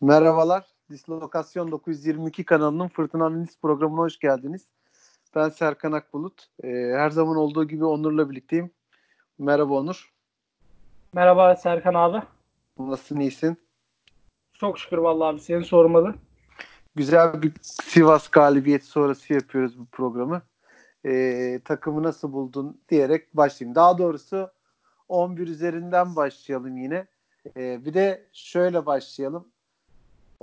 Merhabalar. Dislokasyon 922 kanalının Fırtına Analiz programına hoş geldiniz. Ben Serkan Akbulut. Ee, her zaman olduğu gibi Onur'la birlikteyim. Merhaba Onur. Merhaba Serkan abi. Nasılsın, iyisin? Çok şükür vallahi abi seni sormalı. Güzel bir Sivas galibiyeti sonrası yapıyoruz bu programı. Ee, takımı nasıl buldun diyerek başlayayım. Daha doğrusu 11 üzerinden başlayalım yine. Ee, bir de şöyle başlayalım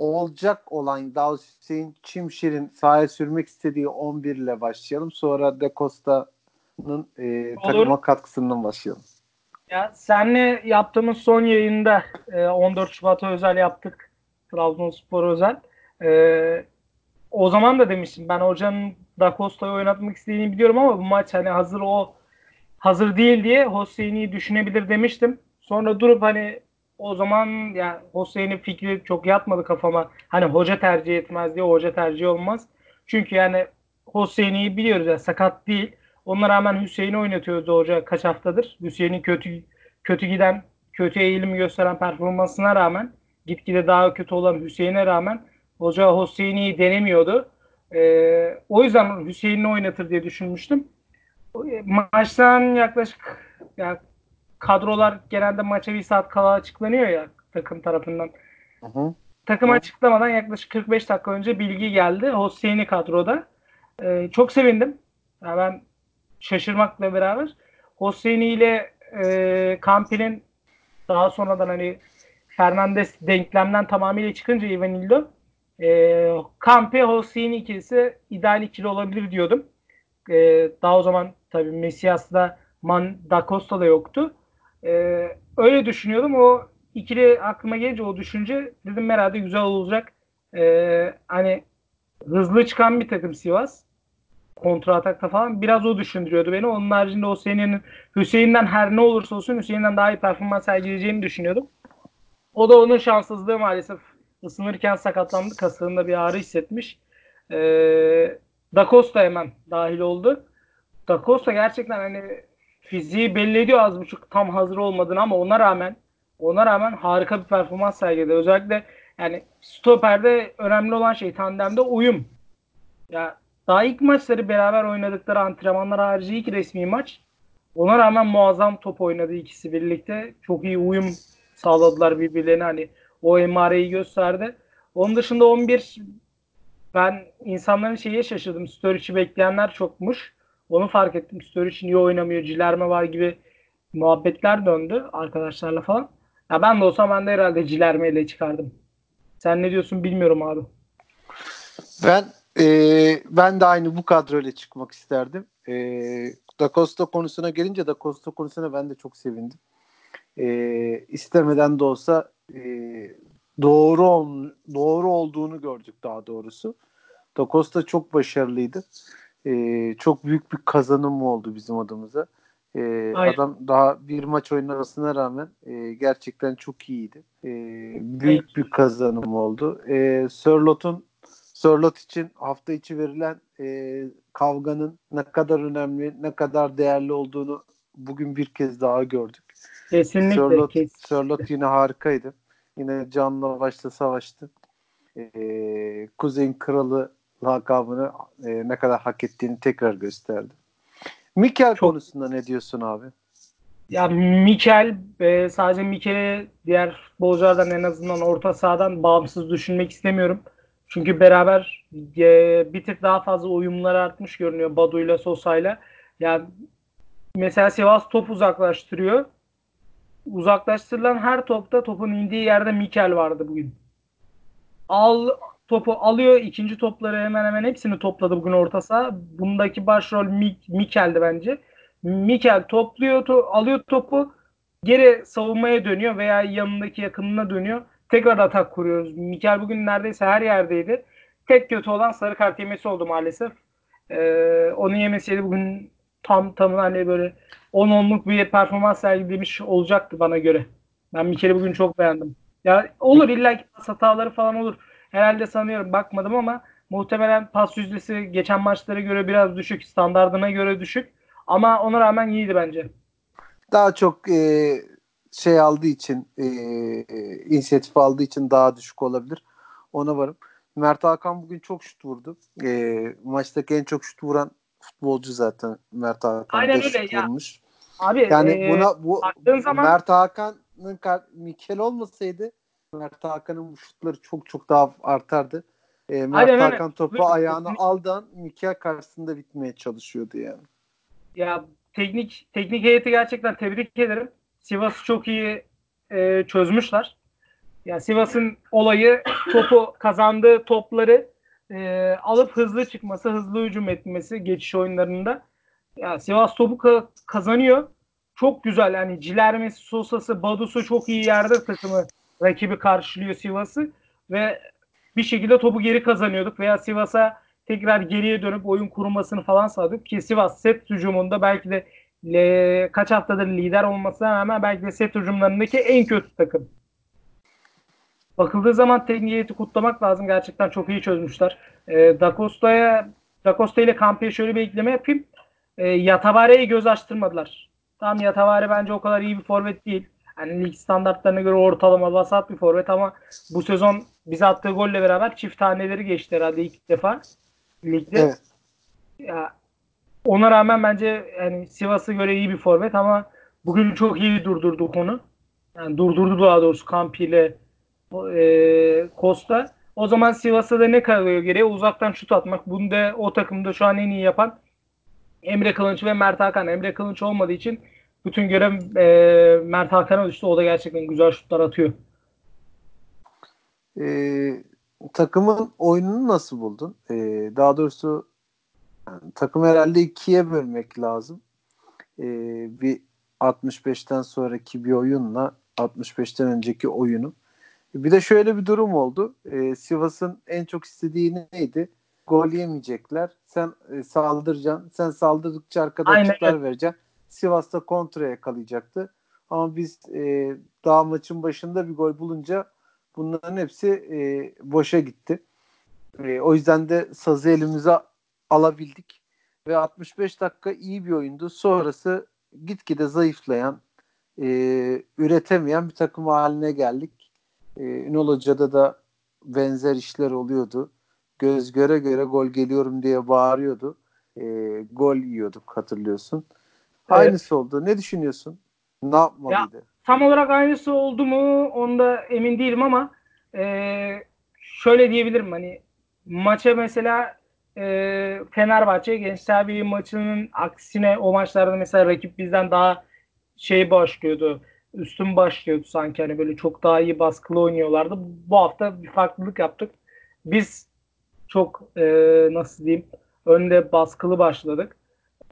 olacak olan Dal Hüseyin Çimşir'in sahaya sürmek istediği 11 ile başlayalım. Sonra De Costa'nın e, takıma katkısından başlayalım. Ya senle yaptığımız son yayında e, 14 Şubat'a özel yaptık. Trabzonspor özel. E, o zaman da demiştim ben hocanın Da Costa'yı oynatmak istediğini biliyorum ama bu maç hani hazır o hazır değil diye Hüseyin'i düşünebilir demiştim. Sonra durup hani o zaman yani Hüseyin'in fikri çok yatmadı kafama. Hani hoca tercih etmez diye hoca tercih olmaz. Çünkü yani Hüseyin'i biliyoruz ya yani sakat değil. Ona rağmen Hüseyin'i oynatıyordu hoca kaç haftadır. Hüseyin'in kötü kötü giden, kötü eğilim gösteren performansına rağmen gitgide daha kötü olan Hüseyin'e rağmen hoca Hüseyin'i denemiyordu. Ee, o yüzden Hüseyin'i oynatır diye düşünmüştüm. Maçtan yaklaşık yani kadrolar genelde maça bir saat kala açıklanıyor ya takım tarafından. Hı hı. Takım hı. açıklamadan yaklaşık 45 dakika önce bilgi geldi. Hosseini kadroda. Ee, çok sevindim. Yani ben şaşırmakla beraber Hosseini ile e, Kampi'nin daha sonradan hani Fernandes denklemden tamamıyla çıkınca Ivanildo e, Kampi Hosseini ikilisi ideal ikili olabilir diyordum. E, daha o zaman tabii Messias'la Man Da Costa da yoktu. Ee, öyle düşünüyordum. O ikili aklıma gelince o düşünce dedim herhalde güzel olacak. Ee, hani hızlı çıkan bir takım Sivas. Kontra atakta falan. Biraz o düşündürüyordu beni. Onun haricinde o senin Hüseyin'den her ne olursa olsun Hüseyin'den daha iyi performans sergileyeceğini düşünüyordum. O da onun şanssızlığı maalesef. Isınırken sakatlandı. Kasığında bir ağrı hissetmiş. Ee, da hemen dahil oldu. Da gerçekten hani fiziği belli ediyor az buçuk tam hazır olmadığını ama ona rağmen ona rağmen harika bir performans sergiledi. Özellikle yani stoperde önemli olan şey tandemde uyum. Ya daha ilk maçları beraber oynadıkları antrenmanlar harici ilk resmi maç. Ona rağmen muazzam top oynadı ikisi birlikte. Çok iyi uyum sağladılar birbirlerine hani o emareyi gösterdi. Onun dışında 11 ben insanların şeye şaşırdım. Sturridge'i bekleyenler çokmuş. Onu fark ettim. Sturridge niye oynamıyor, Cilerme var gibi muhabbetler döndü arkadaşlarla falan. Ya ben de olsam ben de herhalde Cilerme ile çıkardım. Sen ne diyorsun bilmiyorum abi. Ben e, ben de aynı bu kadroyla çıkmak isterdim. E, da Costa konusuna gelince Da Costa konusuna ben de çok sevindim. E, istemeden de olsa e, doğru ol, doğru olduğunu gördük daha doğrusu. Da Costa çok başarılıydı e, çok büyük bir kazanım oldu bizim adımıza. E, adam daha bir maç oynamasına rağmen e, gerçekten çok iyiydi. E, büyük evet. bir kazanım oldu. E, Sörlot'un Sörlot için hafta içi verilen e, kavganın ne kadar önemli, ne kadar değerli olduğunu bugün bir kez daha gördük. Kesinlikle. Sörlot, kesinlikle. Sörlot yine harikaydı. Yine canla başla savaştı. E, Kuzey'in kralı lakabını e, ne kadar hak ettiğini tekrar gösterdi. Mikel Çok... konusunda ne diyorsun abi? Ya Mikel e, sadece Mikel'e diğer futbolculardan en azından orta sahadan bağımsız düşünmek istemiyorum. Çünkü beraber e, bir tık daha fazla uyumlar artmış görünüyor Badu ile Sosa'yla. Yani mesela Sivas top uzaklaştırıyor. Uzaklaştırılan her topta topun indiği yerde Mikel vardı bugün. Al topu alıyor. ikinci topları hemen hemen hepsini topladı bugün orta saha. Bundaki başrol Mik Mikel'di bence. Mikel topluyor, to alıyor topu geri savunmaya dönüyor veya yanındaki yakınına dönüyor. Tekrar atak kuruyoruz. Mikel bugün neredeyse her yerdeydi. Tek kötü olan sarı kart yemesi oldu maalesef. Ee, onu yemeseydi bugün tam tam hani böyle 10-10'luk bir performans sergilemiş olacaktı bana göre. Ben Mikel'i bugün çok beğendim. Ya olur illa ki hataları falan olur herhalde sanıyorum bakmadım ama muhtemelen pas yüzdesi geçen maçlara göre biraz düşük. Standardına göre düşük. Ama ona rağmen iyiydi bence. Daha çok e, şey aldığı için e, inisiyatif aldığı için daha düşük olabilir. Ona varım. Mert Hakan bugün çok şut vurdu. E, maçtaki en çok şut vuran futbolcu zaten Mert Hakan. Aynen öyle ya. Vurmuş. Abi Yani e, buna bu zaman... Mert Hakan'ın Mikel olmasaydı Mert Hakan'ın şutları çok çok daha artardı. E, Mert Aynen, Hakan aynen. topu ayağına aldan Mikel karşısında bitmeye çalışıyordu yani. Ya teknik teknik heyeti gerçekten tebrik ederim. Sivas'ı çok iyi e, çözmüşler. Ya Sivas'ın olayı topu kazandığı topları e, alıp hızlı çıkması, hızlı hücum etmesi geçiş oyunlarında. Ya Sivas topu ka- kazanıyor. Çok güzel yani Cilermesi, Sosa'sı, Badu'su çok iyi yerde takımı rakibi karşılıyor Sivas'ı ve bir şekilde topu geri kazanıyorduk veya Sivas'a tekrar geriye dönüp oyun kurmasını falan sağladık ki Sivas set hücumunda belki de le, kaç haftadır lider olmasına rağmen belki de set hücumlarındaki en kötü takım. Bakıldığı zaman teknik heyeti kutlamak lazım. Gerçekten çok iyi çözmüşler. E, Da Costa'ya ile Campi'ye şöyle bir ekleme yapayım. E, Yatabare'yi göz açtırmadılar. Tamam Yatabare bence o kadar iyi bir forvet değil. Yani lig standartlarına göre ortalama vasat bir forvet ama bu sezon bize attığı golle beraber çift taneleri geçti herhalde ilk defa ligde. Evet. Ya, ona rağmen bence yani Sivas'a göre iyi bir forvet ama bugün çok iyi durdurdu konu. Yani durdurdu daha doğrusu Kampi ile e, Costa. O zaman Sivas'a da ne kalıyor geriye? Uzaktan şut atmak. Bunu da o takımda şu an en iyi yapan Emre Kılınç ve Mert Hakan. Emre Kılınç olmadığı için bütün görev e, Mert Hakan'a düştü. O da gerçekten güzel şutlar atıyor. Ee, takımın oyununu nasıl buldun? Ee, daha doğrusu yani, takım herhalde ikiye bölmek lazım. Ee, bir 65'ten sonraki bir oyunla 65'ten önceki oyunu. Bir de şöyle bir durum oldu. Ee, Sivas'ın en çok istediği neydi? Gol yemeyecekler. Sen e, saldıracaksın. Sen saldırdıkça arkada Aynen. vereceksin. Sivas'ta kontra yakalayacaktı. Ama biz e, daha maçın başında bir gol bulunca bunların hepsi e, boşa gitti. E, o yüzden de sazı elimize alabildik. Ve 65 dakika iyi bir oyundu. Sonrası gitgide zayıflayan, e, üretemeyen bir takım haline geldik. E, Ünal Hoca'da da benzer işler oluyordu. Göz göre göre gol geliyorum diye bağırıyordu. E, gol yiyorduk hatırlıyorsun. Evet. Aynısı oldu. Ne düşünüyorsun? Ne yapmalıydı? Tam olarak aynısı oldu mu onda emin değilim ama e, şöyle diyebilirim hani maça mesela e, Fenerbahçe Gençler Birliği maçının aksine o maçlarda mesela rakip bizden daha şey başlıyordu. Üstün başlıyordu sanki hani böyle çok daha iyi baskılı oynuyorlardı. Bu hafta bir farklılık yaptık. Biz çok e, nasıl diyeyim önde baskılı başladık.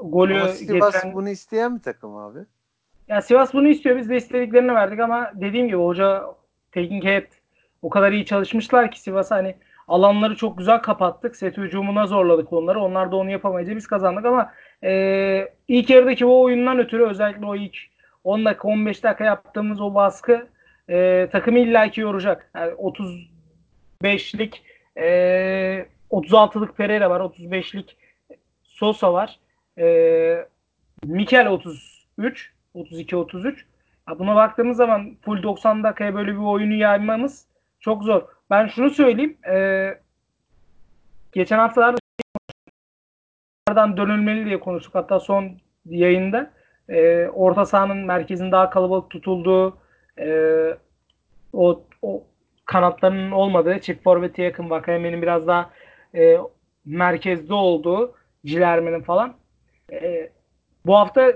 Golü Ama Sivas getiren- bunu isteyen bir takım abi. ya Sivas bunu istiyor. Biz de istediklerini verdik ama dediğim gibi hoca teknik heyet o kadar iyi çalışmışlar ki Sivas hani alanları çok güzel kapattık. Set hücumuna zorladık onları. Onlar da onu yapamayınca biz kazandık ama e, ilk yarıdaki o oyundan ötürü özellikle o ilk 10 dakika 15 dakika yaptığımız o baskı e, takımı illaki yoracak. Yani 35'lik e, 36'lık Pereira var. 35'lik Sosa var. E, Mikel 33 32-33. Ya buna baktığımız zaman full 90 dakikaya böyle bir oyunu yaymamız çok zor. Ben şunu söyleyeyim. E, geçen haftalarda dönülmeli diye konuştuk. Hatta son yayında e, orta sahanın merkezin daha kalabalık tutulduğu e, o, o kanatlarının olmadığı çift forvete yakın Vakayeme'nin biraz daha e, merkezde olduğu Cilerme'nin falan bu hafta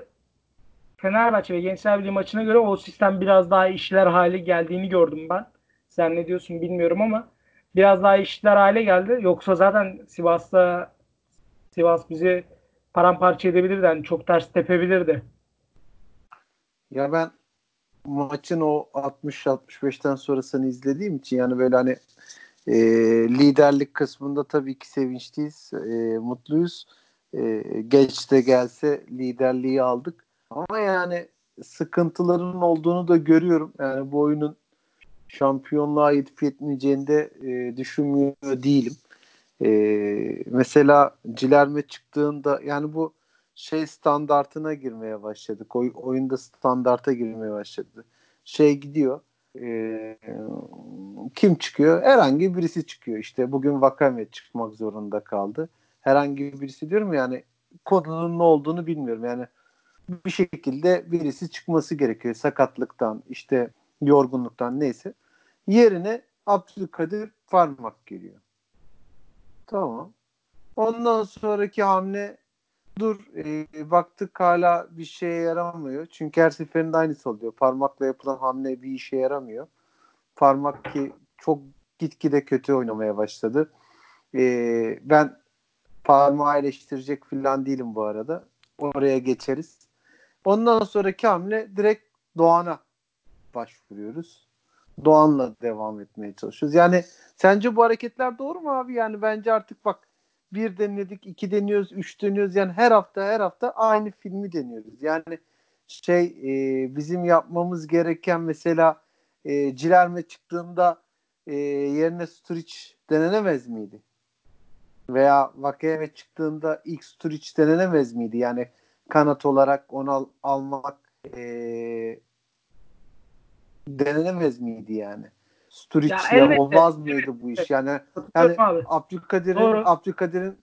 Fenerbahçe ve Gençler Birliği maçına göre o sistem biraz daha işler hale geldiğini gördüm ben. Sen ne diyorsun bilmiyorum ama biraz daha işler hale geldi. Yoksa zaten Sivas'ta Sivas bizi paramparça edebilirdi. Yani çok ters tepebilirdi. Ya ben maçın o 60-65'ten sonrasını izlediğim için yani böyle hani e, liderlik kısmında tabii ki sevinçliyiz, e, mutluyuz. E, geç de gelse liderliği aldık. Ama yani sıkıntıların olduğunu da görüyorum. Yani bu oyunun şampiyonluğa yetip yetmeyeceğini de e, düşünmüyor değilim. E, mesela Cilerme çıktığında yani bu şey standartına girmeye başladık. Oy, oyunda standarta girmeye başladı. şey gidiyor. E, kim çıkıyor? Herhangi birisi çıkıyor. İşte bugün Vakame çıkmak zorunda kaldı. Herhangi birisi diyorum yani konunun ne olduğunu bilmiyorum. Yani bir şekilde birisi çıkması gerekiyor. Sakatlıktan, işte yorgunluktan neyse. Yerine Abdülkadir Parmak geliyor. Tamam. Ondan sonraki hamle dur e, baktık hala bir şeye yaramıyor. Çünkü her seferinde aynısı oluyor. Parmakla yapılan hamle bir işe yaramıyor. Parmak ki çok gitgide kötü oynamaya başladı. E, ben parmağı eleştirecek falan değilim bu arada. Oraya geçeriz. Ondan sonraki hamle direkt Doğan'a başvuruyoruz. Doğan'la devam etmeye çalışıyoruz. Yani sence bu hareketler doğru mu abi? Yani bence artık bak bir denedik, iki deniyoruz, üç deniyoruz. Yani her hafta her hafta aynı filmi deniyoruz. Yani şey e, bizim yapmamız gereken mesela e, Cilerme çıktığında e, yerine Sturridge denenemez miydi? Veya Vakayeme çıktığında ilk Sturridge denenemez miydi? Yani kanat olarak onu al, almak e, denenemez miydi yani? Sturridge ya, ya olmaz mıydı evet, bu iş? Evet. Yani yani Abdülkadir'in Abdülkadir'in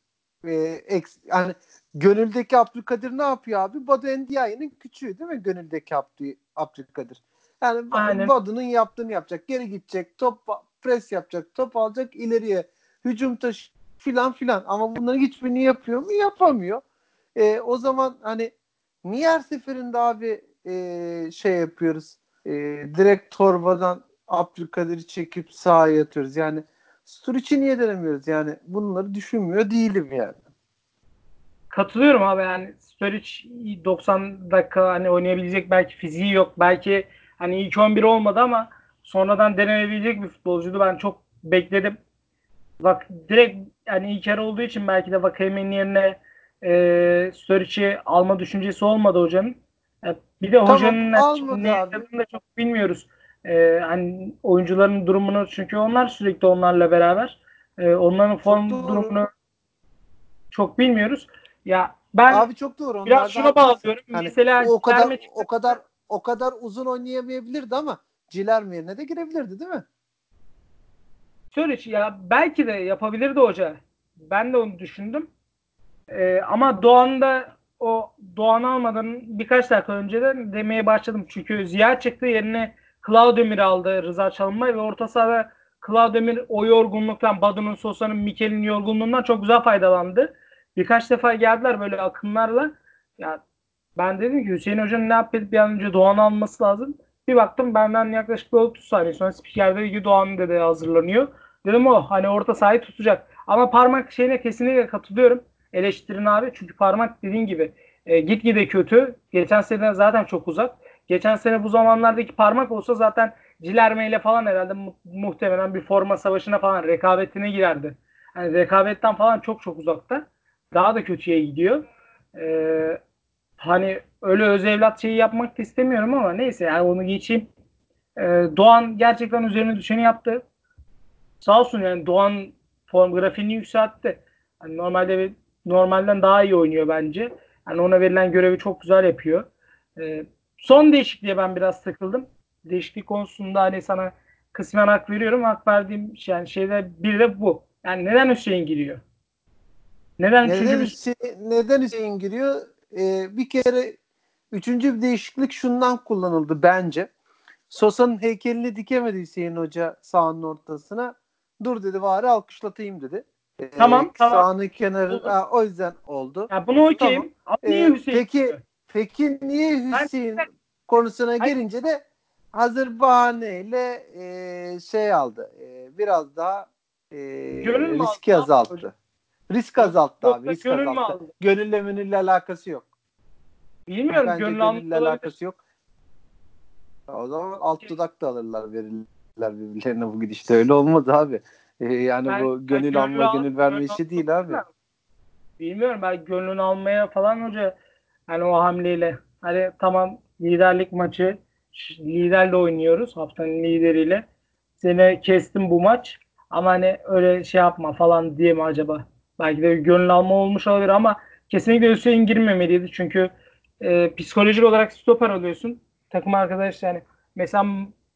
e, yani gönüldeki Abdülkadir ne yapıyor abi? Badu Endiaye'nin küçüğü değil mi? Gönüldeki Abdü, Abdülkadir. Yani Aynen. Badu'nun yaptığını yapacak. Geri gidecek. Top pres yapacak. Top alacak ileriye. Hücum taşı filan filan. Ama bunların hiçbirini yapıyor mu? Yapamıyor. E, o zaman hani niye her seferinde abi e, şey yapıyoruz? E, direkt torbadan Abdülkadir'i çekip sahaya atıyoruz. Yani Sturic'i niye denemiyoruz? Yani bunları düşünmüyor değilim yani. Katılıyorum abi yani Sturridge 90 dakika hani oynayabilecek belki fiziği yok. Belki hani ilk 11 olmadı ama sonradan denenebilecek bir futbolcuydu. Ben çok bekledim. Bak direkt yani ilk yarı olduğu için belki de Vakayeme'nin yerine e, Sturridge'i alma düşüncesi olmadı hocanın. E, bir de tamam, hocanın ne yaptığını da çok bilmiyoruz. E, hani oyuncuların durumunu çünkü onlar sürekli onlarla beraber. E, onların form çok durumunu çok bilmiyoruz. Ya ben Abi çok doğru. Biraz şuna bağlıyorum. Hani Mesela o kadar o kadar o kadar uzun oynayamayabilirdi ama Ciler yerine de girebilirdi değil mi? Şöyle ya belki de yapabilirdi hoca. Ben de onu düşündüm. Ee, ama Doğan'da o Doğan almadan birkaç dakika önceden demeye başladım. Çünkü Ziya çıktı yerine Claudemir aldı Rıza Çalınbay ve orta sahada Claudemir o yorgunluktan Badu'nun Sosa'nın Mikel'in yorgunluğundan çok güzel faydalandı. Birkaç defa geldiler böyle akımlarla. Ya ben dedim ki Hüseyin Hoca'nın ne yapıp bir an önce Doğan alması lazım. Bir baktım benden yaklaşık 30 saniye sonra spiker dedi ki Doğan dedi hazırlanıyor. Dedim o hani orta sahayı tutacak. Ama parmak şeyine kesinlikle katılıyorum. Eleştirin abi. Çünkü parmak dediğin gibi e, gitgide kötü. Geçen sene zaten çok uzak. Geçen sene bu zamanlardaki parmak olsa zaten Cilerme ile falan herhalde mu- muhtemelen bir forma savaşına falan rekabetine girerdi. Yani rekabetten falan çok çok uzakta. Daha da kötüye gidiyor. Ee, hani öyle öz evlat şeyi yapmak da istemiyorum ama neyse yani onu geçeyim. Ee, Doğan gerçekten üzerine düşeni yaptı. Sağ olsun yani Doğan form grafiğini yükseltti. Yani normalde normalden daha iyi oynuyor bence. Yani ona verilen görevi çok güzel yapıyor. Ee, son değişikliğe ben biraz takıldım. Değişiklik konusunda hani sana kısmen hak veriyorum. Hak verdiğim şey, yani şeyde bir de bu. Yani neden Hüseyin giriyor? Neden, neden Hüseyin, neden Hüseyin giriyor? Ee, bir kere üçüncü bir değişiklik şundan kullanıldı bence. Sosa'nın heykelini dikemedi Hüseyin Hoca sahanın ortasına. Dur dedi bari alkışlatayım dedi. Ee, tamam tamam. Sahanın kenarı ha, o yüzden oldu. Ya bunu okeyim. Tamam. Niye ee, Hüseyin? Peki peki niye Hüseyin ben, konusuna girince de hazır bahaneyle e, şey aldı. E, biraz daha e, riski azalttı. Risk azalttı abi. Risk azalttı. Gönülle münülle alakası yok. Bilmiyorum. Bence gönül gönülle alakası yok. O zaman alt dudak da alırlar verirler birbirlerine bu gidişte. Öyle olmaz abi. Ee, yani ben, bu gönül ben alma gönül, verme işi değil abi. Bilmiyorum ben gönlünü almaya falan hoca hani o hamleyle hani tamam liderlik maçı liderle oynuyoruz haftanın lideriyle. Seni kestim bu maç ama hani öyle şey yapma falan diye mi acaba? Belki de gönül alma olmuş olabilir ama kesinlikle Hüseyin girmemeliydi. Çünkü e, psikolojik olarak stoper alıyorsun. Takım arkadaş yani Mesela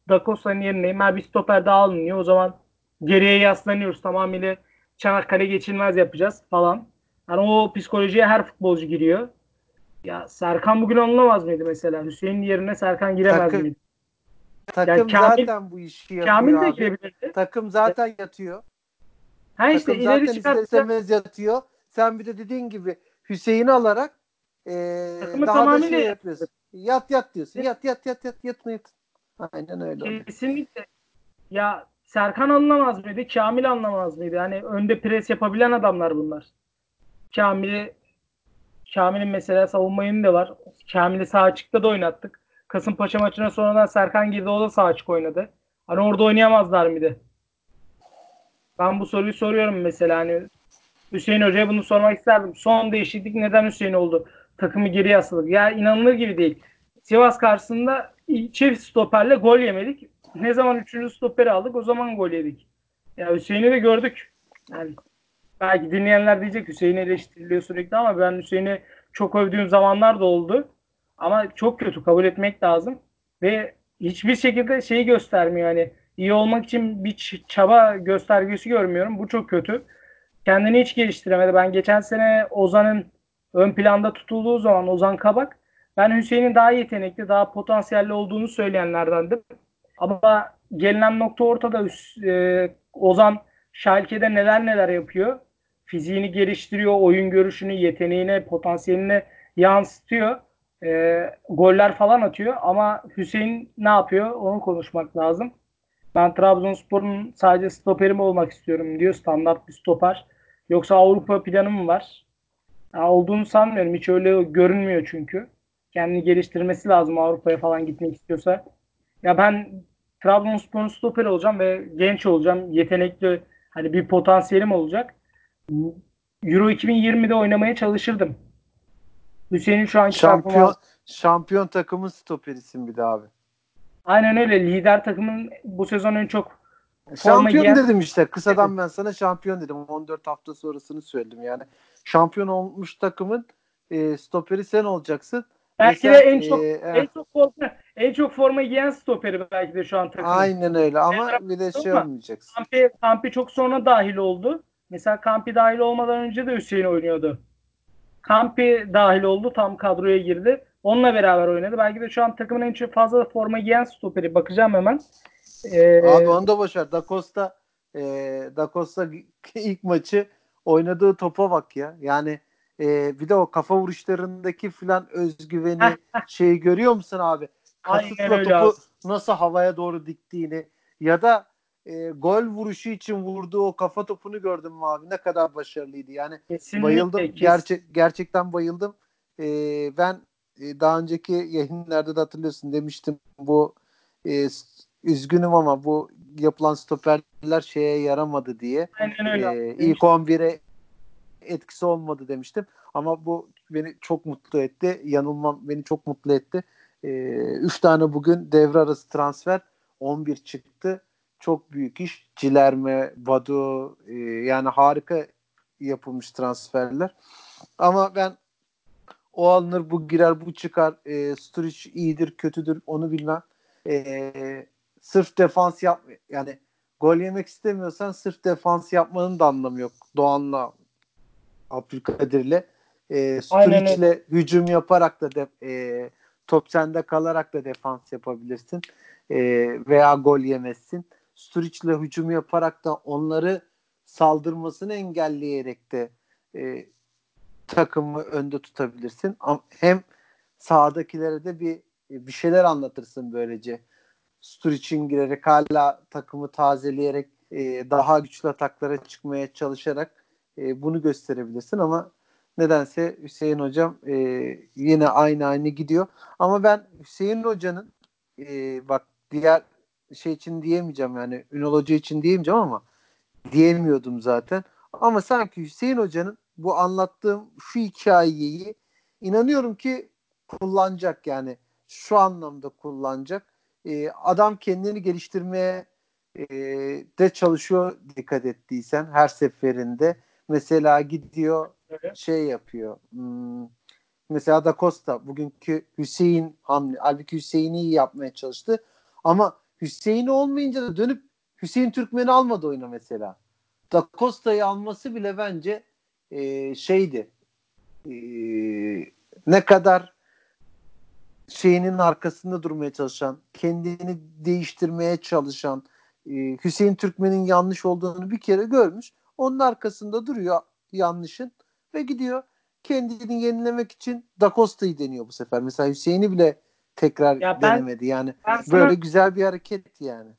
Da Costa'nın yerine her bir stoper daha alınıyor. O zaman geriye yaslanıyoruz. Tamamıyla Çanakkale geçilmez yapacağız falan. Yani o psikolojiye her futbolcu giriyor. Ya Serkan bugün anlamaz mıydı mesela? Hüseyin yerine Serkan giremez Takım, miydi? Takım Yani Kamil- zaten bu işi yapıyor Kamil de abi. girebilirdi. Takım zaten yatıyor. Ha işte Takım ileri çıkartacak. yatıyor. Sen bir de dediğin gibi Hüseyin'i alarak ee, Takımı daha da şey yapıyorsun. Yat yat diyorsun. Yat yat yat yat yat yat. Aynen öyle. Kesinlikle. Ya Serkan anlamaz mıydı? Kamil anlamaz mıydı? Hani önde pres yapabilen adamlar bunlar. Kamil'i Kamil'in mesela savunma yönü de var. Kamil'i sağ açıkta da oynattık. Kasımpaşa maçına sonradan Serkan girdi o da sağ açık oynadı. Hani orada oynayamazlar mıydı? Ben bu soruyu soruyorum mesela hani Hüseyin Hoca'ya bunu sormak isterdim. Son değişiklik neden Hüseyin oldu? Takımı geri yasladık. Ya inanılır gibi değil. Sivas karşısında çift stoperle gol yemedik. Ne zaman üçüncü stoperi aldık o zaman gol yedik. Ya Hüseyin'i de gördük. Yani belki dinleyenler diyecek Hüseyin'i eleştiriliyor sürekli ama ben Hüseyin'i çok övdüğüm zamanlar da oldu. Ama çok kötü kabul etmek lazım. Ve hiçbir şekilde şeyi göstermiyor. Yani iyi olmak için bir çaba göstergesi görmüyorum. Bu çok kötü. Kendini hiç geliştiremedi. Ben geçen sene Ozan'ın ön planda tutulduğu zaman Ozan Kabak ben Hüseyin'in daha yetenekli, daha potansiyelli olduğunu söyleyenlerdendim. Ama gelinen nokta ortada. E, Ozan Schalke'de neler neler yapıyor. Fiziğini geliştiriyor, oyun görüşünü, yeteneğine, potansiyeline yansıtıyor. E, goller falan atıyor ama Hüseyin ne yapıyor? Onu konuşmak lazım. Ben Trabzonspor'un sadece stoperi mi olmak istiyorum diyor. Standart bir stoper. Yoksa Avrupa planı mı var? Ya olduğunu sanmıyorum. Hiç öyle görünmüyor çünkü. Kendini geliştirmesi lazım Avrupa'ya falan gitmek istiyorsa. Ya ben Trabzonspor'un stoperi olacağım ve genç olacağım. Yetenekli hani bir potansiyelim olacak. Euro 2020'de oynamaya çalışırdım. Hüseyin'in şu anki Şampiyon performansı- şampiyon takımın stoperisin bir de abi. Aynen öyle. Lider takımın bu sezon en çok Şampiyon giyen- dedim işte. Kısadan ben sana şampiyon dedim. 14 hafta sonrasını söyledim yani. Şampiyon olmuş takımın e, stoperi sen olacaksın. Belki de en çok e, en çok forma en çok forma giyen stoperi belki de şu an takımın. aynen öyle ama Ben bir de şey olmayacaksın. Kampi, Kampi çok sonra dahil oldu. Mesela Kampi dahil olmadan önce de Hüseyin oynuyordu. Kampi dahil oldu. Tam kadroya girdi. Onunla beraber oynadı. Belki de şu an takımın en çok fazla forma giyen stoperi. Bakacağım hemen. Ee, Abi onu da boşver. Da Costa e, Da Costa ilk maçı oynadığı topa bak ya. Yani e, bir de o kafa vuruşlarındaki filan özgüveni şeyi görüyor musun abi? Kasıtla topu abi. nasıl havaya doğru diktiğini ya da e, gol vuruşu için vurduğu o kafa topunu gördüm mü abi? Ne kadar başarılıydı. Yani kesinlikle, bayıldım. kes- Gerçek gerçekten bayıldım. E, ben e, daha önceki yayınlarda da hatırlıyorsun demiştim bu e, üzgünüm ama bu yapılan stoperler şeye yaramadı diye. Aynen öyle. Ee, ilk 11'e etkisi olmadı demiştim. Ama bu beni çok mutlu etti. Yanılmam beni çok mutlu etti. Ee, üç tane bugün devre arası transfer 11 çıktı. Çok büyük iş. Cilerme, Badu e, yani harika yapılmış transferler. Ama ben o alınır bu girer bu çıkar. E, Sturridge iyidir kötüdür onu bilmem. E, sırf defans yap yani gol yemek istemiyorsan sırf defans yapmanın da anlamı yok. Doğan'la Abdülkadir'le e, Sturridge'le hücum yaparak da de, e, top sende kalarak da defans yapabilirsin. E, veya gol yemezsin. Sturridge'le hücum yaparak da onları saldırmasını engelleyerek de e, takımı önde tutabilirsin. Hem sahadakilere de bir bir şeyler anlatırsın böylece. Sturridge'in girerek hala takımı tazeleyerek e, daha güçlü ataklara çıkmaya çalışarak e, bunu gösterebilirsin ama nedense Hüseyin hocam e, yine aynı aynı gidiyor. Ama ben Hüseyin hocanın e, bak diğer şey için diyemeyeceğim yani Ünal Hoca için diyemeyeceğim ama diyemiyordum zaten. Ama sanki Hüseyin Hoca'nın bu anlattığım şu hikayeyi inanıyorum ki kullanacak yani şu anlamda kullanacak. Ee, adam kendini geliştirmeye e, de çalışıyor dikkat ettiysen her seferinde. Mesela gidiyor Evet. şey yapıyor. Hmm, mesela Da Costa bugünkü Hüseyin hamle, halbuki Hüseyin'i iyi yapmaya çalıştı. Ama Hüseyin olmayınca da dönüp Hüseyin Türkmen'i almadı oyuna mesela. Da Costa'yı alması bile bence e, şeydi. E, ne kadar şeyinin arkasında durmaya çalışan, kendini değiştirmeye çalışan, e, Hüseyin Türkmen'in yanlış olduğunu bir kere görmüş. Onun arkasında duruyor yanlışın ve gidiyor kendini yenilemek için Da Costa'yı deniyor bu sefer. Mesela Hüseyin'i bile tekrar ya ben, denemedi. Yani ben sana, böyle güzel bir hareket yani.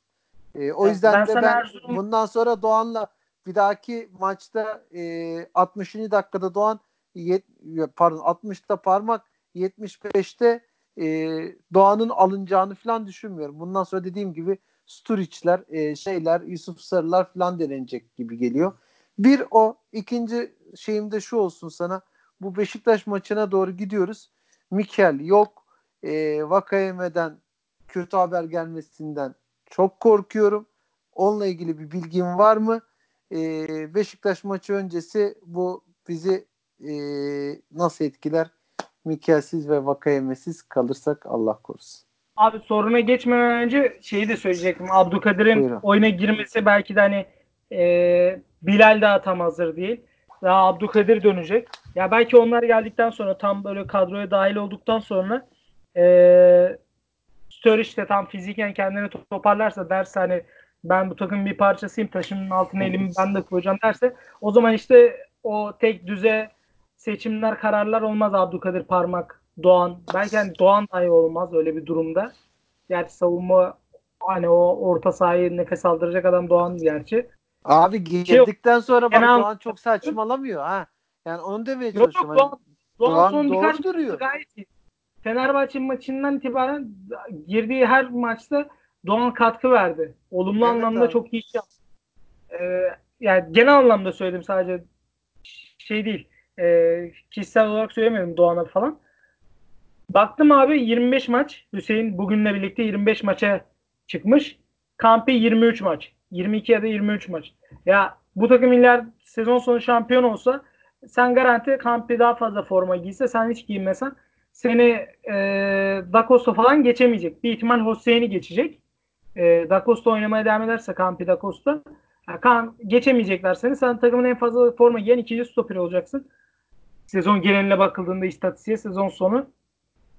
E, o yüzden ben de ben Erzurum... bundan sonra Doğan'la bir dahaki maçta e, 60. dakikada Doğan yet, pardon 60'ta parmak 75'te e, Doğan'ın alınacağını falan düşünmüyorum. Bundan sonra dediğim gibi Sturic'ler, e, şeyler, Yusuf Sarılar falan denenecek gibi geliyor. Bir o. ikinci şeyim de şu olsun sana. Bu Beşiktaş maçına doğru gidiyoruz. Mikel yok. E, Vakayeme'den kötü haber gelmesinden çok korkuyorum. Onunla ilgili bir bilgin var mı? E, Beşiktaş maçı öncesi bu bizi e, nasıl etkiler? Mikelsiz ve Vakayemesiz kalırsak Allah korusun. Abi soruna geçmeden önce şeyi de söyleyecektim. Abdülkadir'in oyuna girmesi belki de hani e, Bilal daha tam hazır değil. Daha Abdülkadir dönecek. Ya belki onlar geldikten sonra tam böyle kadroya dahil olduktan sonra e, Sturridge de tam fiziken kendini toparlarsa derse hani ben bu takımın bir parçasıyım taşımın altına elimi ben de koyacağım derse o zaman işte o tek düze seçimler kararlar olmaz Abdülkadir Parmak Doğan. Belki hani Doğan dahi olmaz öyle bir durumda. Gerçi savunma hani o orta sahayı nefes aldıracak adam Doğan gerçi. Abi girdikten sonra bak Doğan çok saçmalamıyor ha. Yani onu demeye çalışıyorum. Yok, Doğan, Doğan, Doğan son birkaç duruyor. Gayet iyi. Fenerbahçe maçından itibaren girdiği her maçta Doğan katkı verdi. Olumlu evet, anlamda abi. çok iyi yaptı. Ee, yani genel anlamda söyledim sadece şey değil. E, kişisel olarak söylemiyorum Doğan'a falan. Baktım abi 25 maç. Hüseyin bugünle birlikte 25 maça çıkmış. Kampi 23 maç. 22 ya da 23 maç. Ya bu takım iller sezon sonu şampiyon olsa sen garanti Kampi daha fazla forma giyse sen hiç giymesen seni e, Dacosta falan geçemeyecek. Bir ihtimal Hüseyin'i geçecek. E, Dacosta oynamaya devam ederse Kampi Dacosta kan, geçemeyecekler seni. Sen takımın en fazla forma giyen ikinci stoper olacaksın. Sezon geneline bakıldığında istatistiğe sezon sonu.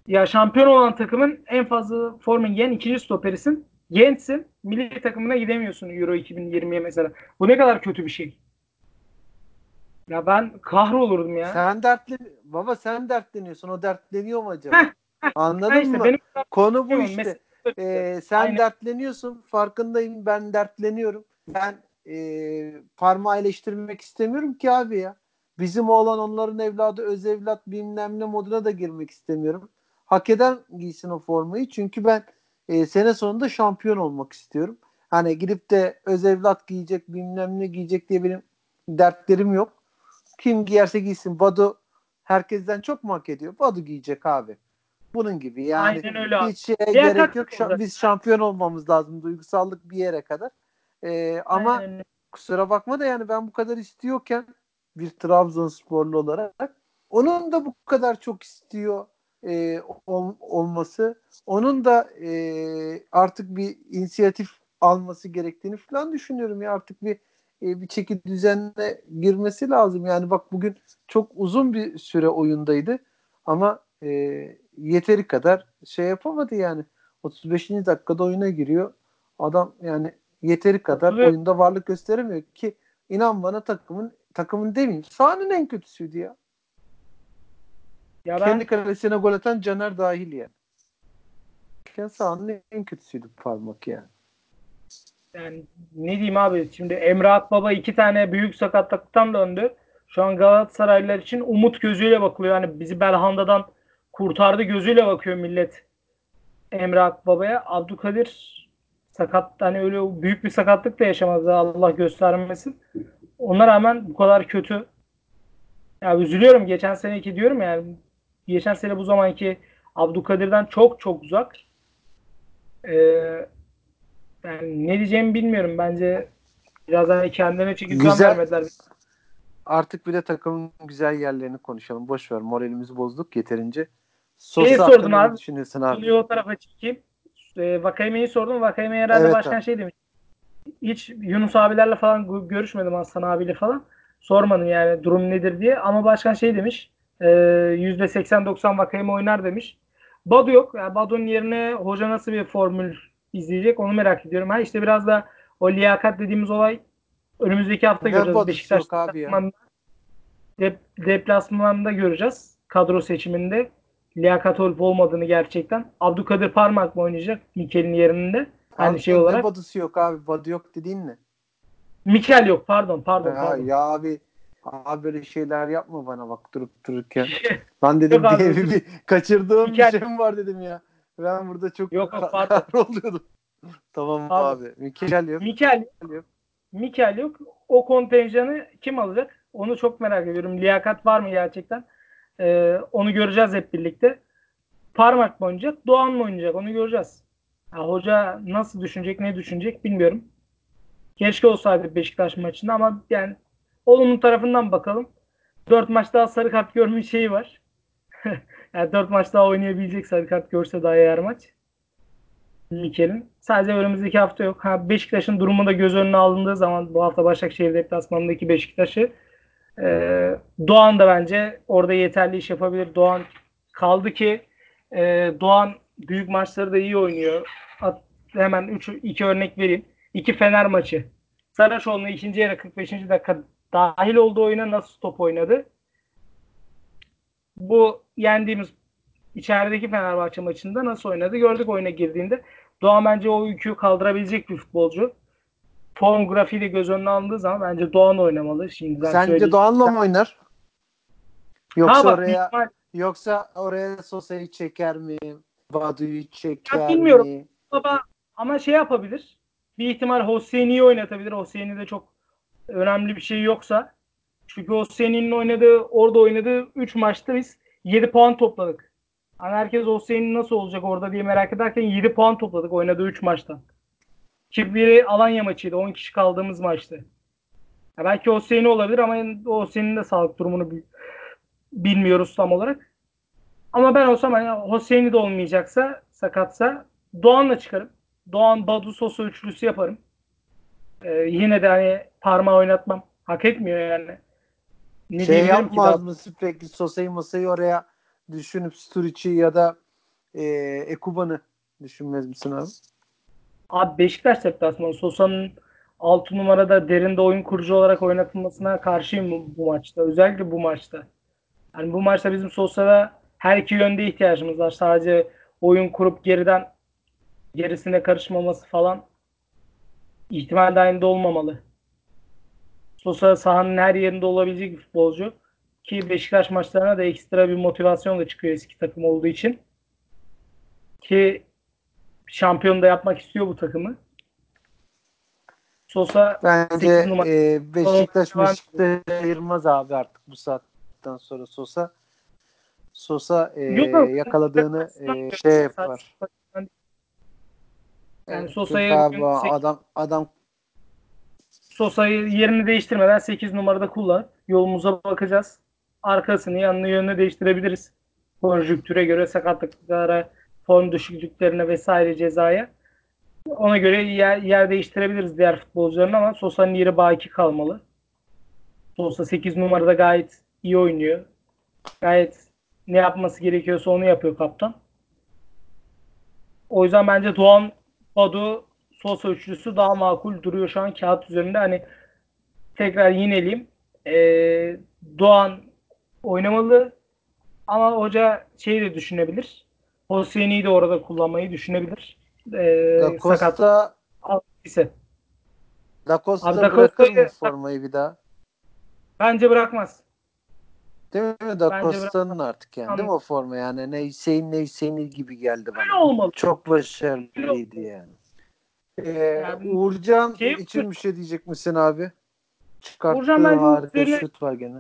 Ya şampiyon olan takımın en fazla forma giyen ikinci stoperisin. Gençsin. Milli takımına gidemiyorsun Euro 2020'ye mesela. Bu ne kadar kötü bir şey. Ya ben kahrolurdum ya. Sen dertli baba sen dertleniyorsun. O dertleniyor mu acaba? Anladın işte, mı? Benim Konu bu işte. Ee, sen Aynen. dertleniyorsun. Farkındayım. Ben dertleniyorum. Ben e, parmağı eleştirmek istemiyorum ki abi ya. Bizim oğlan onların evladı öz evlat bilmem ne moduna da girmek istemiyorum. Hak eden giysin o formayı. Çünkü ben e, sene sonunda şampiyon olmak istiyorum. Hani gidip de öz evlat giyecek bilmem ne giyecek diye benim dertlerim yok. Kim giyerse giysin. Badu herkesten çok mu hak ediyor? Badu giyecek abi. Bunun gibi yani Aynen öyle abi. hiç şeye gerek yok. Olacak. Biz şampiyon olmamız lazım duygusallık bir yere kadar. Ee, ama Aynen. kusura bakma da yani ben bu kadar istiyorken bir Trabzonsporlu olarak onun da bu kadar çok istiyor e, ol, olması onun da e, artık bir inisiyatif alması gerektiğini falan düşünüyorum ya artık bir e, bir çeki düzenle girmesi lazım. Yani bak bugün çok uzun bir süre oyundaydı ama e, yeteri kadar şey yapamadı yani. 35. dakikada oyuna giriyor. Adam yani yeteri kadar Ve... oyunda varlık gösteremiyor ki inan bana takımın takımın demeyeyim sahanın en kötüsüydü ya. Ya ben... Kendi kalesine gol atan Caner dahil yani. Kendi sahanın en kötüsüydü parmak yani yani ne diyeyim abi şimdi Emre Akbaba iki tane büyük sakatlıktan döndü. Şu an Galatasaraylılar için umut gözüyle bakılıyor. Yani bizi Belhanda'dan kurtardı gözüyle bakıyor millet Emre Akbaba'ya. Abdülkadir sakat hani öyle büyük bir sakatlık da yaşamadı Allah göstermesin. Ona rağmen bu kadar kötü. Ya üzülüyorum geçen seneki diyorum yani geçen sene bu zamanki Abdülkadir'den çok çok uzak. Ee, yani ne diyeceğimi bilmiyorum. Bence biraz daha kendine çeki düzen vermediler. Artık bir de takımın güzel yerlerini konuşalım. Boş ver. Moralimizi bozduk yeterince. Sosa Şeyi sordun abi. Düşünüyorsun abi. Konuyu o tarafa çekeyim. e, Vakayeme'yi sordum. Vakayeme herhalde Evet başkan abi. şey demiş. Hiç Yunus abilerle falan gö- görüşmedim Aslan abiyle falan. Sormadım yani durum nedir diye. Ama başkan şey demiş. E, %80-90 Vakayeme oynar demiş. Badu yok. Yani Badu'nun yerine hoca nasıl bir formül izleyecek onu merak ediyorum. Ha işte biraz da o liyakat dediğimiz olay önümüzdeki hafta Ne göreceğiz. Beşiktaş deplasmanında, dep- deplasmanda göreceğiz. Kadro seçiminde liyakat olup olmadığını gerçekten. Abdülkadir Parmak mı oynayacak Mikel'in yerinde? Aynı Abi şey olarak. Badu'su yok abi. Badu yok dediğin ne? Mikel yok pardon pardon Ya, pardon. ya abi abi böyle şeyler yapma bana bak durup dururken. Ben dedim Yok abi, bir, bir, bir kaçırdığım bir şey mi var dedim ya. Ben burada çok Yok, yok, ka- pardon. kahroluyordum. tamam Pardon. abi. Mikel yok. Mikel yok. Mikel yok. O kontenjanı kim alacak? Onu çok merak ediyorum. Liyakat var mı gerçekten? Ee, onu göreceğiz hep birlikte. Parmak mı oynayacak? Doğan mı oynayacak? Onu göreceğiz. Ya, hoca nasıl düşünecek, ne düşünecek bilmiyorum. Keşke olsaydı Beşiktaş maçında ama yani olumlu tarafından bakalım. Dört maç daha sarı kart görme şeyi var. yani dört maç daha oynayabilecek sarı kart görse daha iyi her maç. Mikel'in. Sadece önümüzdeki hafta yok. Ha, Beşiktaş'ın durumu da göz önüne alındığı zaman bu hafta Başakşehir deplasmanındaki Beşiktaş'ı e, Doğan da bence orada yeterli iş yapabilir. Doğan kaldı ki e, Doğan büyük maçları da iyi oynuyor. At, hemen 3 2 örnek vereyim. 2 Fener maçı. Saraçoğlu'nun ikinci yarı 45. dakika dahil olduğu oyuna nasıl top oynadı? Bu yendiğimiz içerideki Fenerbahçe maçında nasıl oynadı gördük oyuna girdiğinde. Doğan bence o yükü kaldırabilecek bir futbolcu. Form grafiği de göz önüne alındığı zaman bence Doğan oynamalı. Şimdiden Sence söyleyeyim. Doğan'la mı oynar? Yoksa ha bak oraya ihtimal- yoksa oraya Sosa'yı çeker mi? Badu'yu çeker Ya bilmiyorum. mi? baba ama şey yapabilir. Bir ihtimal Hosseini'yi oynatabilir. Hosseini'de çok önemli bir şey yoksa. Çünkü Hosseini'nin oynadığı, orada oynadığı 3 maçta biz 7 puan topladık. Hani herkes Hosseini nasıl olacak orada diye merak ederken 7 puan topladık oynadığı 3 maçta. Ki biri Alanya maçıydı. 10 kişi kaldığımız maçtı. Ya belki Hosseini olabilir ama Hosseini'nin de sağlık durumunu bi- bilmiyoruz tam olarak. Ama ben olsam hani Hosseini de olmayacaksa, sakatsa Doğan'la çıkarım. Doğan, Badu, Sosa üçlüsü yaparım. Ee, yine de hani parmağı oynatmam. Hak etmiyor yani. Ne şey yapmaz mı sürekli Sosa'yı masayı oraya düşünüp Sturic'i ya da e, Ekuban'ı düşünmez misin abi? Abi Beşiktaş deplasmanı Sosa'nın 6 numarada derinde oyun kurucu olarak oynatılmasına karşıyım bu, bu maçta. Özellikle bu maçta. Yani bu maçta bizim Sosa'da her iki yönde ihtiyacımız var. Sadece oyun kurup geriden gerisine karışmaması falan ihtimal dahilinde olmamalı. Sosa sahanın her yerinde olabilecek bir futbolcu. Ki Beşiktaş maçlarına da ekstra bir motivasyon da çıkıyor eski takım olduğu için. Ki şampiyon da yapmak istiyor bu takımı. Sosa Bence e, Beşiktaş Beşiktaş'ı ayırmaz abi artık bu saatten sonra Sosa. Sosa e, yakaladığını e, şey yapar. Yani Evet, adam adam Sosa'yı yerini değiştirmeden 8 numarada kullan. Yolumuza bakacağız. Arkasını yanını yönünü değiştirebiliriz. Konjüktüre göre sakatlıklara, form düşüklüklerine vesaire cezaya. Ona göre yer, yer değiştirebiliriz diğer futbolcuların ama Sosa'nın yeri baki kalmalı. Sosa 8 numarada gayet iyi oynuyor. Gayet ne yapması gerekiyorsa onu yapıyor kaptan. O yüzden bence Doğan, Badu, Sosa üçlüsü daha makul duruyor şu an kağıt üzerinde. Hani tekrar yineleyeyim. Ee, Doğan oynamalı ama hoca şeyi de düşünebilir. Hosseini'yi de orada kullanmayı düşünebilir. Ee, Da sakat Costa ise. Da Costa bırakır mı formayı bir daha? Bence bırakmaz. Değil mi? Da Costa'nın artık yani değil mi o forma yani ne Hüseyin ne Hüseyin gibi geldi Öyle bana. olmalı. Çok başarılıydı yani. Ee, Yani Uğurcan şey- için bir şey diyecek misin abi? Çıkarttığı Uğurcan bence harika üzerine- şut var gene.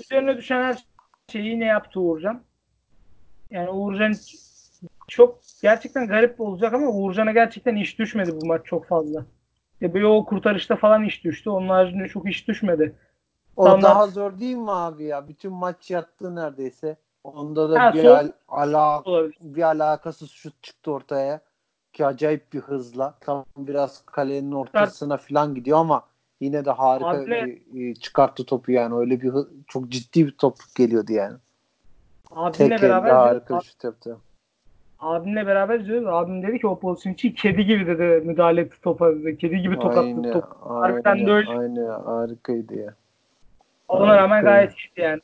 üzerine düşen her şeyi ne yaptı Uğurcan? Yani Uğurcan çok gerçekten garip olacak ama Uğurcan'a gerçekten iş düşmedi bu maç çok fazla. Ya böyle o kurtarışta falan iş düştü. Onun haricinde çok iş düşmedi. O Standart- daha zor değil mi abi ya? Bütün maç yattı neredeyse. Onda da Ha, bir al- ala Olabilir. bir alakasız şut çıktı ortaya. ki acayip bir hızla. Tam biraz kalenin ortasına falan gidiyor ama yine de harika Abi, bir, e, çıkarttı topu yani. Öyle bir çok ciddi bir top geliyordu yani. abimle Tek beraber harika bir şut yaptı. abimle beraber izliyoruz. Abim dedi ki o pozisyon için kedi gibi dedi müdahale etti topa. Kedi gibi tokatladı Aynen, topu. Harbiden de öyle. aynen harikaydı ya. Ona rağmen gayet iyiydi yani.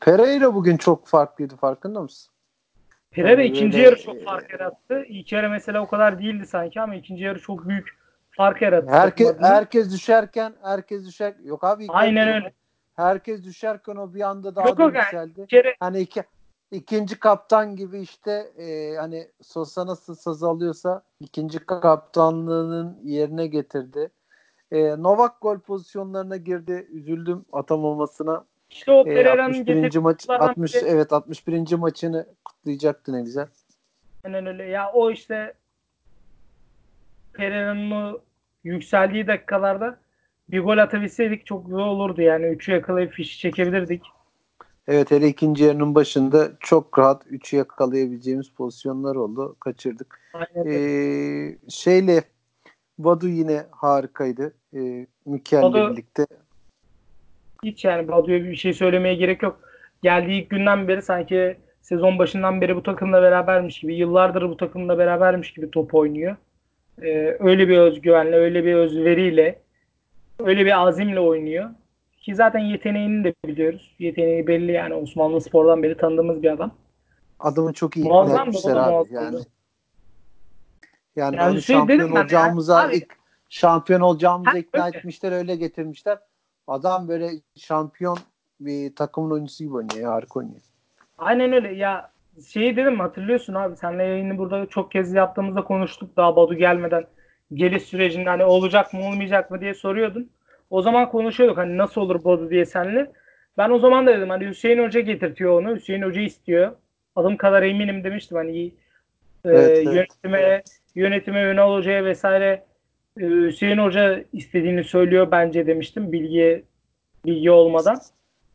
Pereira bugün çok farklıydı farkında mısın? Pereira Yani ikinci yarı çok fark yarattı. İlk yarı mesela o kadar değildi sanki ama ikinci yarı çok büyük fark yarattı. Adına. herkes düşerken herkes düşer yok abi Aynen yarı- öyle. herkes düşerken o bir anda daha Yok da yani yükseldi. kere Hani iki, ikinci kaptan gibi işte e, hani Sosa nasıl saz alıyorsa ikinci kaptanlığının yerine getirdi. E, Novak gol pozisyonlarına girdi. Üzüldüm atamamasına. işte o E, Pereira'nın 61. maç getirdiği 60 biri evet 61. maçını kutlayacaktı ne güzel. aynen öyle. Ya o işte Pereira'nın o yükseldiği dakikalarda bir gol atabilseydik çok güzel olurdu yani. Üçü yakalayıp fişi çekebilirdik. Evet hele ikinci yarının başında çok rahat 3'ü yakalayabileceğimiz pozisyonlar oldu. Kaçırdık. Aynen. Ee, şeyle Vadu yine harikaydı. Ee, Mükel'le birlikte. Hiç yani Badu'ya bir şey söylemeye gerek yok. Geldiği ilk günden beri sanki sezon başından beri bu takımla berabermiş gibi, yıllardır bu takımla berabermiş gibi top oynuyor. Ee, öyle bir özgüvenle, öyle bir özveriyle, öyle bir azimle oynuyor. Ki zaten yeteneğini de biliyoruz. Yeteneği belli yani Osmanlı Spor'dan beri tanıdığımız bir adam. Adamı çok iyi Muazzam etmişler abi. muazzamdı. Yani yani Yani şey şampiyon olacağımıza abi- ilk şampiyon olacağımıza Ha, ikna öyle. etmişler öyle getirmişler. Adam böyle şampiyon bir takımın oyuncusu gibi oynuyor. Harika oynuyor. Aynen öyle. Ya şeyi dedim hatırlıyorsun abi. Seninle yayını burada çok kez yaptığımızda konuştuk daha Badu gelmeden. Geliş sürecinde hani olacak mı olmayacak mı diye soruyordun. O zaman konuşuyorduk hani nasıl olur Badu diye seninle. Ben o zaman da dedim hani Hüseyin Hoca getirtiyor onu. Hüseyin Hoca istiyor. Adım kadar eminim demiştim hani e, Evet, evet. yönetime yönetime Ünal Hoca'ya vesaire e, Hüseyin Hoca istediğini söylüyor bence demiştim bilgi bilgi olmadan.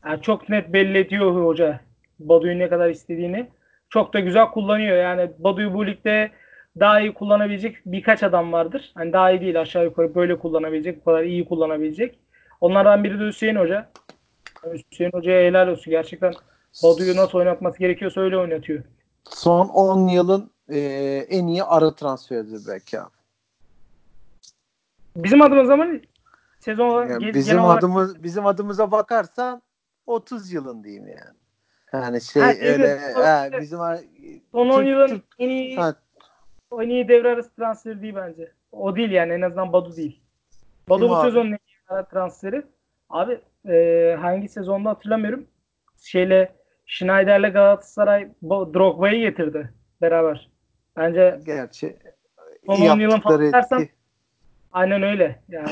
Yani çok net belli ediyor hoca Badu'yu ne kadar istediğini. Çok da güzel kullanıyor. Yani Badu'yu bu ligde daha iyi kullanabilecek birkaç adam vardır. Hani daha iyi değil aşağı yukarı böyle kullanabilecek, bu kadar iyi kullanabilecek. Onlardan biri de Hüseyin Hoca. Hüseyin Hoca'ya helal olsun. Gerçekten Badu'yu nasıl oynatması gerekiyorsa öyle oynatıyor. Son 10 yılın e, en iyi ara transferidir belki abi. Bizim adımıza mı sezon olarak, Yani bizim olarak adımız bizim adımıza bakarsan 30 yılın diyeyim yani. Yani şey Ha, öyle Evet. he, bizim son 10 Türk- yılın Türk- en iyi ha, en iyi devre arası transferi değil bence. O değil yani en azından Badu değil. Badu Kim bu abi? sezonun en iyi transferi. Abi e, hangi sezonda hatırlamıyorum. Şeyle Schneider'le Galatasaray Drogba'yı getirdi beraber. Bence gerçi son iyi 10 yılın falan dersen. Aynen öyle. Yani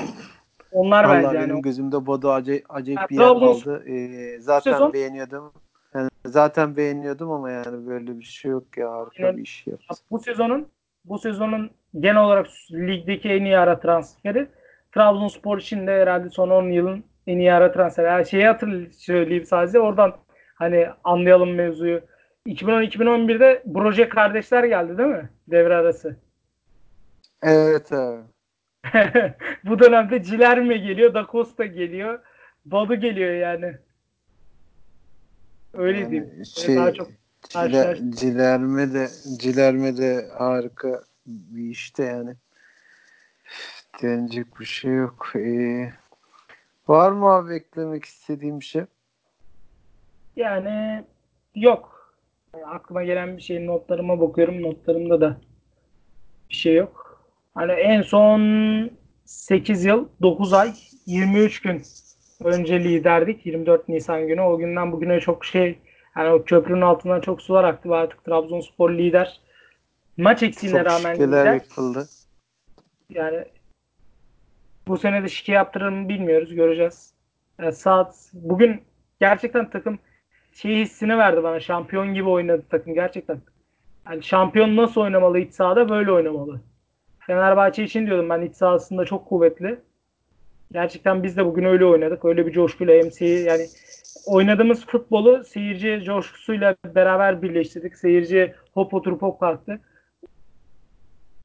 onlar Vallahi bence benim yani. gözümde Bodo acayip, acayip Yani bir yer aldı. Ee, zaten sezon- beğeniyordum. Yani zaten beğeniyordum ama yani böyle bir şey yok ya harika Aynen. bir iş yaptı. bu sezonun bu sezonun genel olarak ligdeki en iyi ara transferi Trabzonspor için de herhalde son 10 yılın en iyi ara transferi. Yani şeyi hatırlayayım söyleyeyim sadece oradan hani anlayalım mevzuyu. 2010-2011'de Broje kardeşler geldi değil mi? Devre arası. Evet abi. Bu dönemde Cilerme geliyor, Da Costa geliyor, Badu geliyor yani. Öyle Yani diyeyim. şey, daha çok. Cilerme de Cilerme de harika bir işte yani. Denecek bir şey yok. Ee, var mı abi eklemek istediğim şey? Yani yok. Aklıma gelen bir şey notlarıma bakıyorum. Notlarımda da bir şey yok. Hani en son 8 yıl, 9 ay, 23 gün önce liderdik. 24 Nisan günü. O günden bugüne çok şey yani o köprünün altından çok sular aktı ve artık Trabzonspor lider. Maç eksiğine Çok rağmen lider. yapıldı. Yani bu sene de şike yaptırır mı bilmiyoruz. Göreceğiz. Yani saat bugün gerçekten takım şey hissini verdi bana. Şampiyon gibi oynadı takım gerçekten. Yani şampiyon nasıl oynamalı iç sahada böyle oynamalı. Fenerbahçe için diyordum ben iç sahasında çok kuvvetli. Gerçekten biz de bugün öyle oynadık. Öyle bir coşkuyla seyir, yani oynadığımız futbolu seyirci coşkusuyla beraber birleştirdik. Seyirci hop oturup hop kalktı.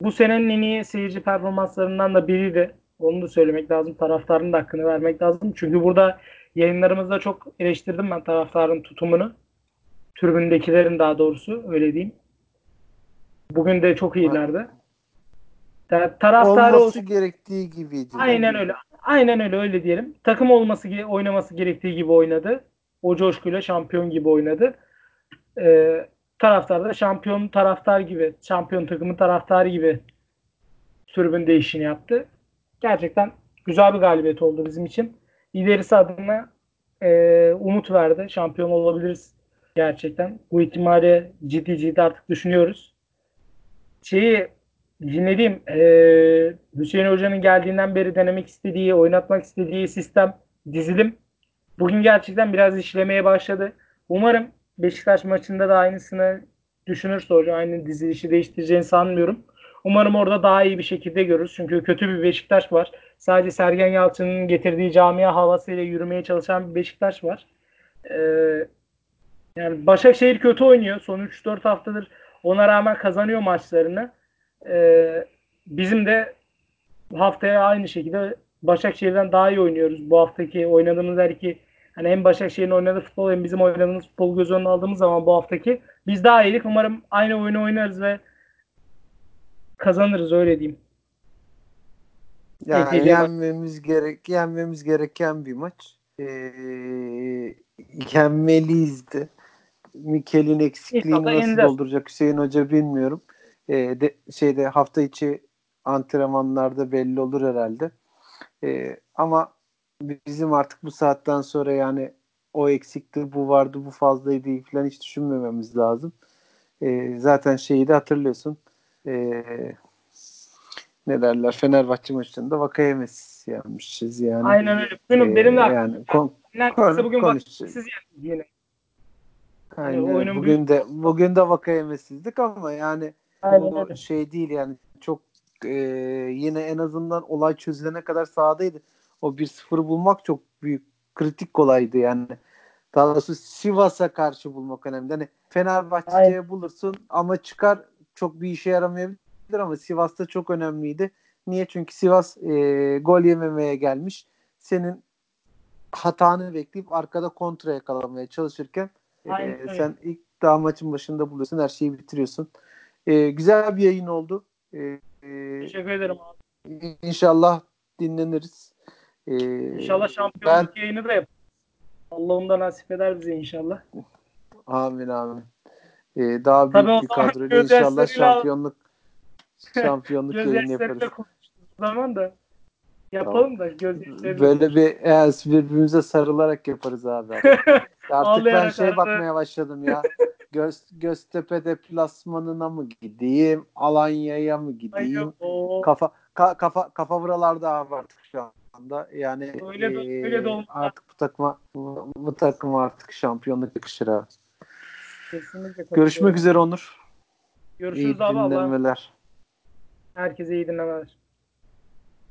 bu senenin en iyi seyirci performanslarından da biriydi. Onu da söylemek lazım. Taraftarın da hakkını vermek lazım. Çünkü burada yayınlarımızda çok eleştirdim ben taraftarın tutumunu. Tribündekilerin daha doğrusu öyle diyeyim. Bugün de çok iyilerdi. Yani taraftarı Olması olsun. gerektiği gibiydi. Aynen öyle. Aynen öyle öyle diyelim. Takım olması oynaması gerektiği gibi oynadı. O coşkuyla şampiyon gibi oynadı. Ee, taraftar da şampiyon taraftar gibi, şampiyon takımın taraftarı gibi tribün değişini yaptı. Gerçekten güzel bir galibiyet oldu bizim için. İlerisi adına e, umut verdi. Şampiyon olabiliriz gerçekten. Bu ihtimali ciddi ciddi artık düşünüyoruz. Şeyi dinlediğim e, Hüseyin Hoca'nın geldiğinden beri denemek istediği, oynatmak istediği sistem, dizilim bugün gerçekten biraz işlemeye başladı. Umarım Beşiktaş maçında da aynısını düşünürse hoca aynı dizilişi değiştireceğini sanmıyorum. Umarım orada daha iyi bir şekilde görürüz. Çünkü kötü bir Beşiktaş var. Sadece Sergen Yalçın'ın getirdiği camia havasıyla yürümeye çalışan bir Beşiktaş var. Ee, yani Başakşehir kötü oynuyor. Son 3-4 haftadır ona rağmen kazanıyor maçlarını. Ee, bizim de haftaya aynı şekilde Başakşehir'den daha iyi oynuyoruz. Bu haftaki oynadığımız her iki hani hem Başakşehir'in oynadığı futbol hem bizim oynadığımız futbol göz önüne aldığımız zaman bu haftaki biz daha iyiydik. Umarım aynı oyunu oynarız ve kazanırız öyle diyeyim. Yani Ekleyeceğim- yenmemiz gerek yenmemiz gereken bir maç. Ee, yenmeliyiz de. Mikel'in eksikliğini nasıl dolduracak Hüseyin Hoca bilmiyorum. Ee, de, şeyde hafta içi antrenmanlarda belli olur herhalde. Ee, ama bizim artık bu saatten sonra yani o eksikti, bu vardı, bu fazlaydı falan hiç düşünmememiz lazım. Ee, zaten şeyi de hatırlıyorsun. Ee, ne derler Fenerbahçe maçında Vakayemes yenmişiz yani. Aynen öyle. Bugün Ee, benim de yani kon- Neredeyse bugün konuş- siz yani yine. Aynen. oyunun bugün de bugün de Vakayemesizdik ama yani Aynen öyle. şey değil yani çok e, yine en azından olay çözülene kadar sahadaydı. O 1-0'ı bulmak çok büyük kritik kolaydı yani. Daha doğrusu Sivas'a karşı bulmak önemli. Hani Fenerbahçe'ye bulursun ama çıkar çok bir işe yaramayabilir ama Sivas'ta çok önemliydi. Niye? Çünkü Sivas e, gol yememeye gelmiş. Senin hatanı bekleyip arkada kontra yakalamaya çalışırken Aynen öyle. sen ilk daha maçın başında buluyorsun. Her şeyi bitiriyorsun. Ee, güzel bir yayın oldu. Ee, Teşekkür ederim abi. inşallah dinleniriz. Ee, İnşallah şampiyonluk yayını da yap. Allah ondan nasip eder bize inşallah. Amin amin. Ee, daha büyük Tabii bir kadroyla inşallah şampiyonluk şampiyonluk yayını yaparız. zaman da yapalım da göz yaşlarıyla. Böyle bir evet, birbirimize sarılarak yaparız abi. Artık ben Ağlayarak şey arada- bakmaya başladım ya. Göz, Göztepe deplasmanına mı gideyim? Alanya'ya mı gideyim? kafa ka, kafa kafa buralarda artık şu anda. Yani Öyle eee, öyle de artık bu takıma bu, bu takıma artık şampiyonluk yakışır abi. Kesinlikle. Görüşmek üzere Onur. İyi Görüşürüz abi. Allah'a dinlemeler. Herkese iyi dinlemeler.